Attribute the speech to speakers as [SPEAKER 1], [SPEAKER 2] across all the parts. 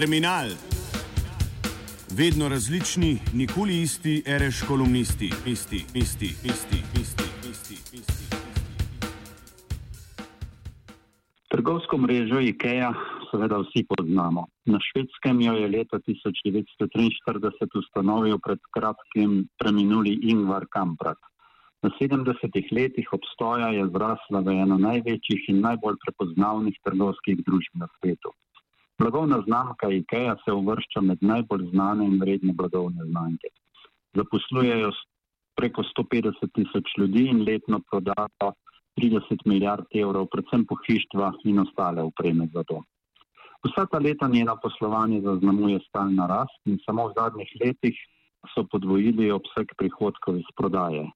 [SPEAKER 1] Terminal. Vedno različni, nikoli isti, reš kolumnisti, isti, isti, isti, isti, isti, isti.
[SPEAKER 2] Trgovsko mrežo IKEA seveda vsi poznamo. Na švedskem jo je leta 1943 ustanovil pred kratkim preminuli Ingvar Kamprad. V 70-ih letih obstoja je zrasla v eno največjih in najbolj prepoznavnih trgovskih družb na svetu. Blagovna znamka IKEA se uvršča med najbolj znane in vredne blagovne znamke. Zaposlujejo preko 150 tisoč ljudi in letno prodajo 30 milijard evrov, predvsem pohištva in ostale upreme za to. Vsa ta leta njena poslovanje zaznamuje stalna rast in samo v zadnjih letih so podvojili obseg prihodkov iz prodaje.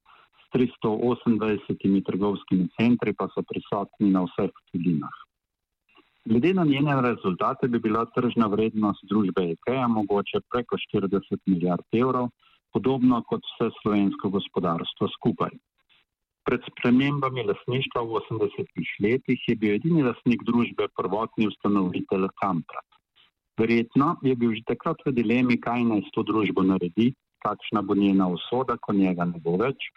[SPEAKER 2] 328 trgovskimi centri pa so prisotni na vseh celinah. Glede na njene rezultate bi bila tržna vrednost družbe IKEA mogoče preko 40 milijard evrov, podobno kot vse slovensko gospodarstvo skupaj. Pred spremembami lasništva v 80-ih letih je bil edini lasnik družbe prvotni ustanovitelj Kamprat. Verjetno je bil že takrat v dilemi, kaj naj s to družbo naredi, kakšna bo njena usoda, ko njega ne bo več,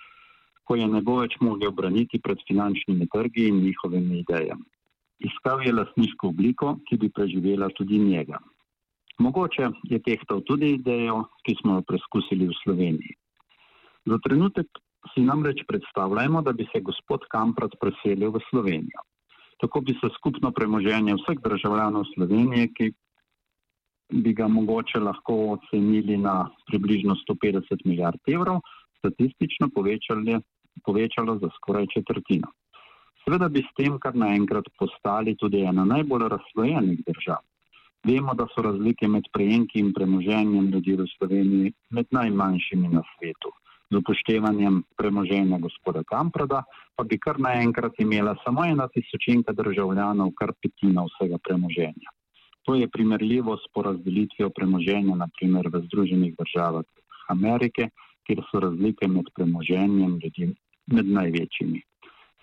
[SPEAKER 2] ko je ne bo več mogel braniti pred finančnimi trgi in njihovimi idejami. Iskal je lasniško obliko, ki bi preživela tudi njega. Mogoče je tehtal tudi idejo, ki smo jo preskusili v Sloveniji. Za trenutek si namreč predstavljamo, da bi se gospod Kamprat preselil v Slovenijo. Tako bi se skupno premoženje vseh državljanov Slovenije, ki bi ga mogoče lahko ocenili na približno 150 milijard evrov, statistično povečali povečalo za skoraj četrtino. Seveda bi s tem kar naenkrat postali tudi ena najbolj razslojenih držav. Vemo, da so razlike med prejemki in premoženjem ljudi v Sloveniji med najmanjšimi na svetu. Z upoštevanjem premoženja gospoda Kamprada pa bi kar naenkrat imela samo ena tisočinka državljanov kar petina vsega premoženja. To je primerljivo s porazdelitvijo premoženja naprimer v Združenih državah Amerike, kjer so razlike med premoženjem ljudi med največjimi.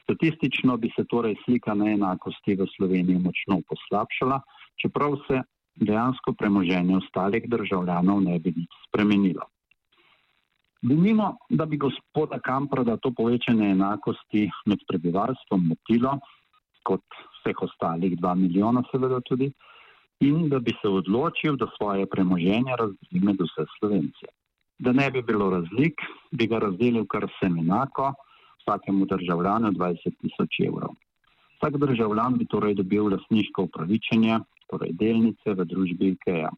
[SPEAKER 2] Statistično bi se torej slika neenakosti v Sloveniji močno poslabšala, čeprav se dejansko premoženje ostalih državljanov ne bi nič spremenilo. Denimo, da bi gospoda Kamprada to povečanje enakosti med prebivalstvom motilo, kot vseh ostalih dva milijona seveda tudi, in da bi se odločil, da svoje premoženje razdeli med vse Slovence. Da ne bi bilo razlik, bi ga razdelil kar vsem enako, vsakemu državljanu 20 tisoč evrov. Vsak državljan bi torej dobil lasniško upravičenje, torej delnice v družbi IKEA.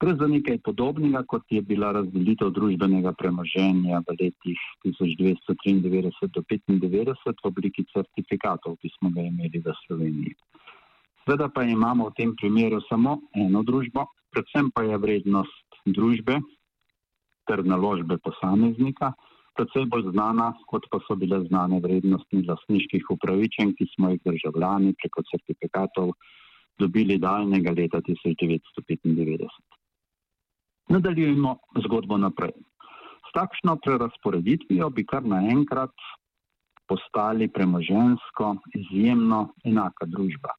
[SPEAKER 2] Gre za nekaj podobnega, kot je bila razdelitev družbenega premoženja v letih 1993 do 1995 v obliki certifikatov, ki smo ga imeli v Sloveniji. Sveda pa imamo v tem primeru samo eno družbo, predvsem pa je vrednost družbe ter naložbe posameznika precej bolj znana, kot pa so bile znane vrednosti lasniških upravičen, ki smo jih državljani preko certifikatov dobili daljnega leta 1995. Nadaljujemo zgodbo naprej. S takšno prerasporeditvijo bi kar naenkrat postali premožensko izjemno enaka družba.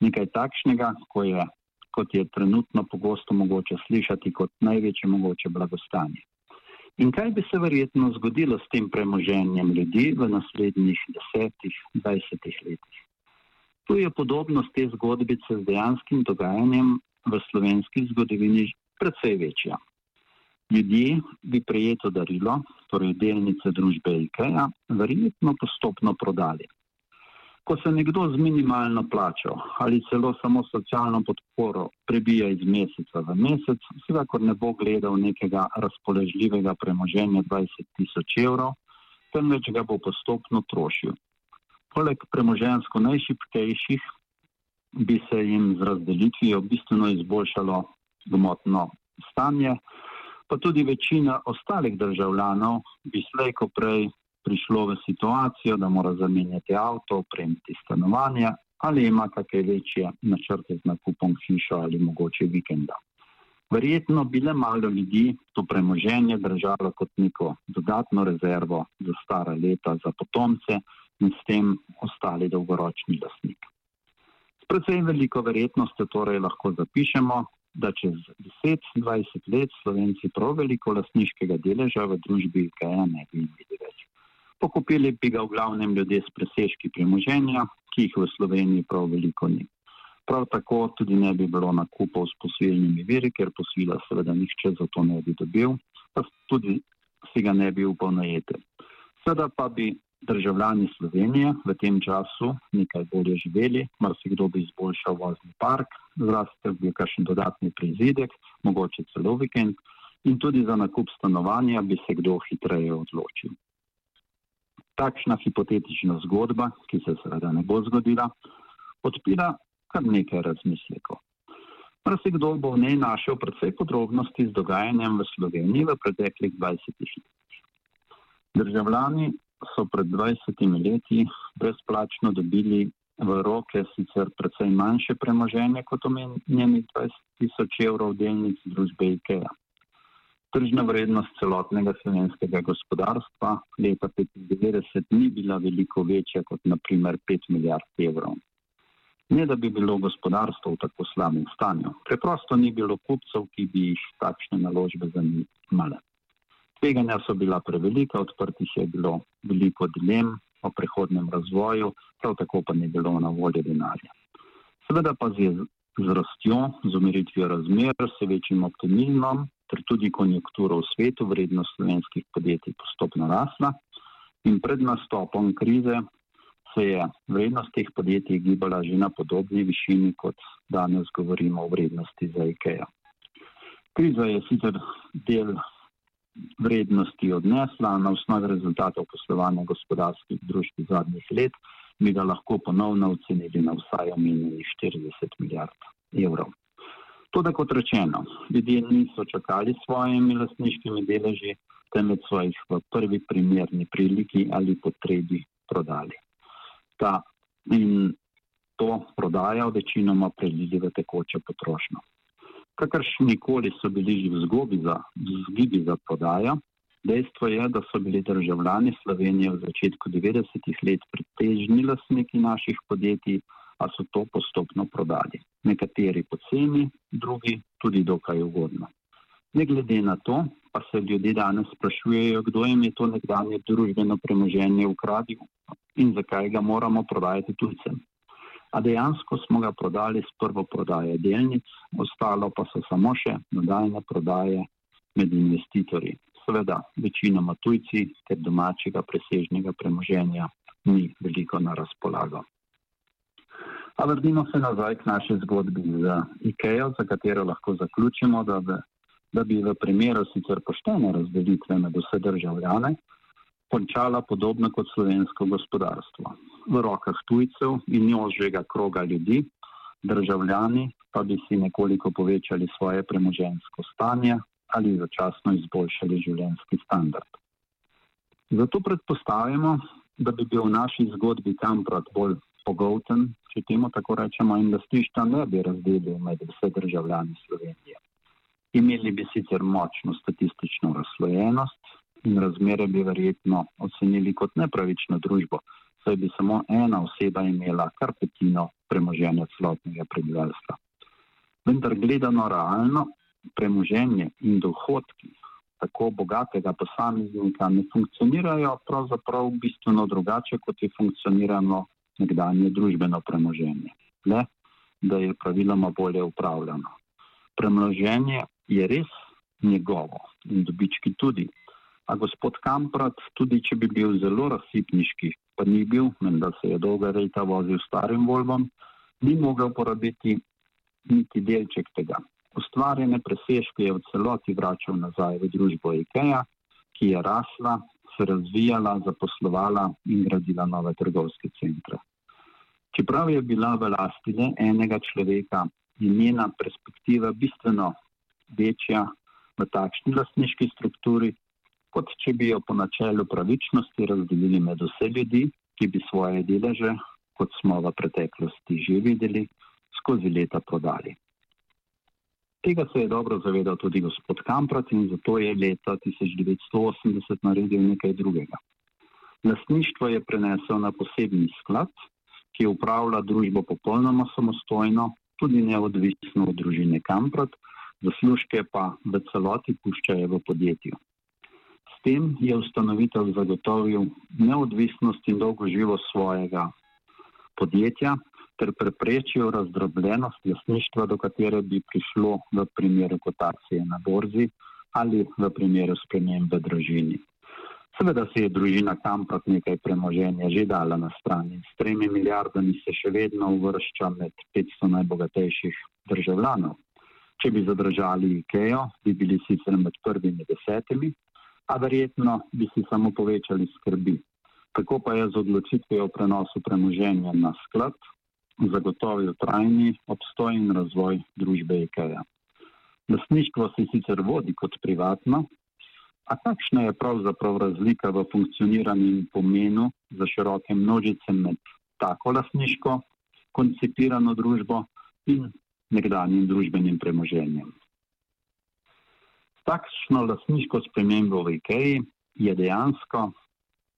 [SPEAKER 2] Nekaj takšnega, ko je, kot je trenutno pogosto mogoče slišati kot največje mogoče blagostanje. In kaj bi se verjetno zgodilo s tem premoženjem ljudi v naslednjih desetih, dvajsetih letih? Tu je podobnost te zgodbice z dejanskim dogajanjem v slovenski zgodovini precej večja. Ljudje bi prejeto darilo, torej delnice družbe IKEA, verjetno postopno prodali. Ko se nekdo z minimalno plačo ali celo samo socialno podporo prebija iz meseca v mesec, vsekakor ne bo gledal nekega razpoložljivega premoženja 20 tisoč evrov, temveč ga bo postopno trošil. Poleg premožensko najšipkejših bi se jim z razdelitvijo bistveno izboljšalo gmotno stanje, pa tudi večina ostalih državljanov bi slejko prej prišlo v situacijo, da mora zamenjati avto, opremiti stanovanje ali ima kakšne večje načrte z nakupom hišo ali mogoče vikenda. Verjetno bi le malo ljudi to premoženje držalo kot neko dodatno rezervo za stara leta, za potomce in s tem ostali dolgoročni lasnik. S predvsej veliko verjetnostjo torej lahko zapišemo, da čez 10-20 let Slovenci prav veliko lasniškega deleža v družbi IKEA ne bi imeli več. Pokupili bi ga v glavnem ljudje s presežki premoženja, ki jih v Sloveniji prav veliko ni. Prav tako tudi ne bi bilo nakupov s posvilnimi viri, ker posvila seveda nihče za to ne bi dobil, pa tudi si ga ne bi upal najeti. Seveda pa bi državljani Slovenije v tem času nekaj bolje živeli, marsikdo bi izboljšal vozni park, zrastel bi kakšen dodatni prizidek, mogoče celo vikend in tudi za nakup stanovanja bi se kdo hitreje odločil. Takšna hipotetična zgodba, ki se seveda ne bo zgodila, odpira kar nekaj razmislekov. Marsikdo bo v njej našel predvsej podrobnosti z dogajanjem v Sloveniji v preteklih 20 letih. Državljani so pred 20 leti brezplačno dobili v roke sicer precej manjše premoženje kot omenjenih 20 tisoč evrov delnic družbe IKEA. Tržna vrednost celotnega slovenskega gospodarstva leta 1995 ni bila veliko večja kot naprimer 5 milijard evrov. Ne da bi bilo gospodarstvo v tako slabem stanju, preprosto ni bilo kupcev, ki bi jih takšne naložbe zanimale. Tveganja so bila prevelika, odprtih je bilo veliko dilem o prehodnem razvoju, prav tako pa ni bilo na voljo denarja. Seveda pa z, z rastjo, z umiritvijo razmer, s večjim optimizmom, ter tudi konjunkturo v svetu, vrednost slovenskih podjetij postopno rasla in pred nastopom krize se je vrednost teh podjetij gibala že na podobni višini, kot danes govorimo o vrednosti za IKEA. Kriza je sicer del vrednosti odnesla na osnovi rezultatov poslovanja gospodarskih družb zadnjih let, bi ga lahko ponovno ocenili na vsaj omenjenih 40 milijard evrov. To, da kot rečeno, ljudje niso čakali s svojimi lastniškimi deleži, temveč so jih v prvi primerni priliki ali potrebi prodali. Ta in to prodajo večinoma prelili v tekoče potrošnjo kakršni koli so bili že v zgobi za, zgibi za prodajo. Dejstvo je, da so bili državljani Slovenije v začetku 90-ih let pretežni lasniki naših podjetij, a so to postopno prodali. Nekateri poceni, drugi tudi dokaj ugodno. Ne glede na to, pa se ljudje danes sprašujejo, kdo jim je to nekdanje družbeno premoženje ukradil in zakaj ga moramo prodajati tujcem a dejansko smo ga prodali s prvo prodajo delnic, ostalo pa so samo še nadaljne prodaje med investitorji. Seveda, večinoma tujci, ker domačega presežnega premoženja ni veliko na razpolago. A vrnimo se nazaj k naši zgodbi z IKEA, za katero lahko zaključimo, da, v, da bi v primeru sicer poštene razdelitve med vse državljane končala podobno kot slovensko gospodarstvo. V rokah tujcev in njožjega kroga ljudi, državljani pa bi si nekoliko povečali svoje premožensko stanje ali začasno izboljšali življenjski standard. Zato predpostavimo, da bi bil v naši zgodbi Kamprat bolj pogolten, če temu tako rečemo, in da stišta ne bi razdelil med vse državljani Slovenije. Imeli bi sicer močno statistično razslojenost, in razmere bi verjetno ocenili kot nepravično družbo, saj bi samo ena oseba imela kar petino premoženja celotnega prebivalstva. Vendar gledano realno, premoženje in dohodki tako bogatega posameznika ne funkcionirajo pravzaprav bistveno drugače, kot je funkcionirano nekdanje družbeno premoženje. Le, da je praviloma bolje upravljano. Premoženje je res njegovo in dobički tudi, A gospod Kamprat, tudi če bi bil zelo razsipniški, pa ni bil, menda se je dolga leta vozil starim Volvom, ni mogel porabiti niti delček tega. Ustvarjene presežke je v celoti vračal nazaj v družbo IKEA, ki je rasla, se razvijala, zaposlovala in gradila nove trgovske centre. Čeprav je bila v lasti le enega človeka, je njena perspektiva bistveno večja v takšni lastniški strukturi, kot če bi jo po načelu pravičnosti razdelili med vse ljudi, ki bi svoje deleže, kot smo v preteklosti že videli, skozi leta prodali. Tega se je dobro zavedal tudi gospod Kamprat in zato je leta 1980 naredil nekaj drugega. Lastništvo je prenesel na posebni sklad, ki upravlja družbo popolnoma samostojno, tudi neodvisno od družine Kamprat, zaslužke pa v celoti puščajo v podjetju. S tem je ustanovitelj zagotovil neodvisnost in dolgoživost svojega podjetja ter preprečil razdrobljenost lasništva, do katere bi prišlo v primeru kotacije na borzi ali v primeru sprememb v družini. Seveda se je družina Kamprot nekaj premoženja že dala na stran in s tremi milijardami se še vedno uvršča med 500 najbogatejših državljanov. Če bi zadržali IKEA, bi bili sicer med prvimi desetimi, a verjetno bi si samo povečali skrbi. Tako pa je z odločitvijo o prenosu premoženja na sklad zagotovil trajni obstoj in razvoj družbe IKEA. Lasništvo se sicer vodi kot privatno, a kakšna je pravzaprav razlika v funkcioniranju in pomenu za široke množice med tako lasniško koncipirano družbo in nekdanjim družbenim premoženjem? Takšno lasniško spremembo v IKEA je dejansko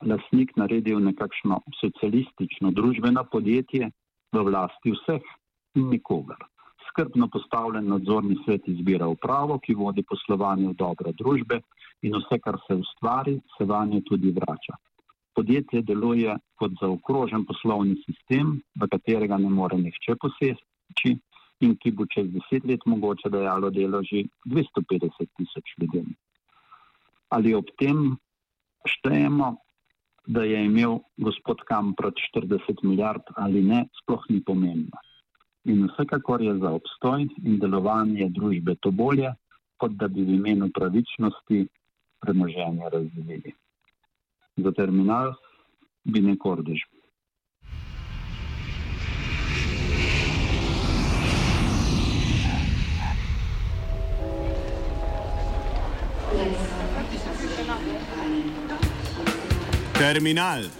[SPEAKER 2] lasnik naredil nekakšno socialistično družbeno podjetje v vlasti vseh in nikogar skrbno postavljen nadzorni svet izbira upravo, ki vodi poslovanje v dobro družbe in vse, kar se ustvari, se vanje tudi vrača. Podjetje deluje kot zaokrožen poslovni sistem, v katerega ne more nihče poseči in ki bo čez deset let mogoče dajalo delo že 250 tisoč ljudem. Ali ob tem štejemo, da je imel gospod Kamprot 40 milijard ali ne, sploh ni pomembno in vsekakor je za obstoj in delovanje družbe to bolje, kot da bi v imenu pravičnosti premoženje razdelili. Za terminal bi nekordež.
[SPEAKER 1] Terminal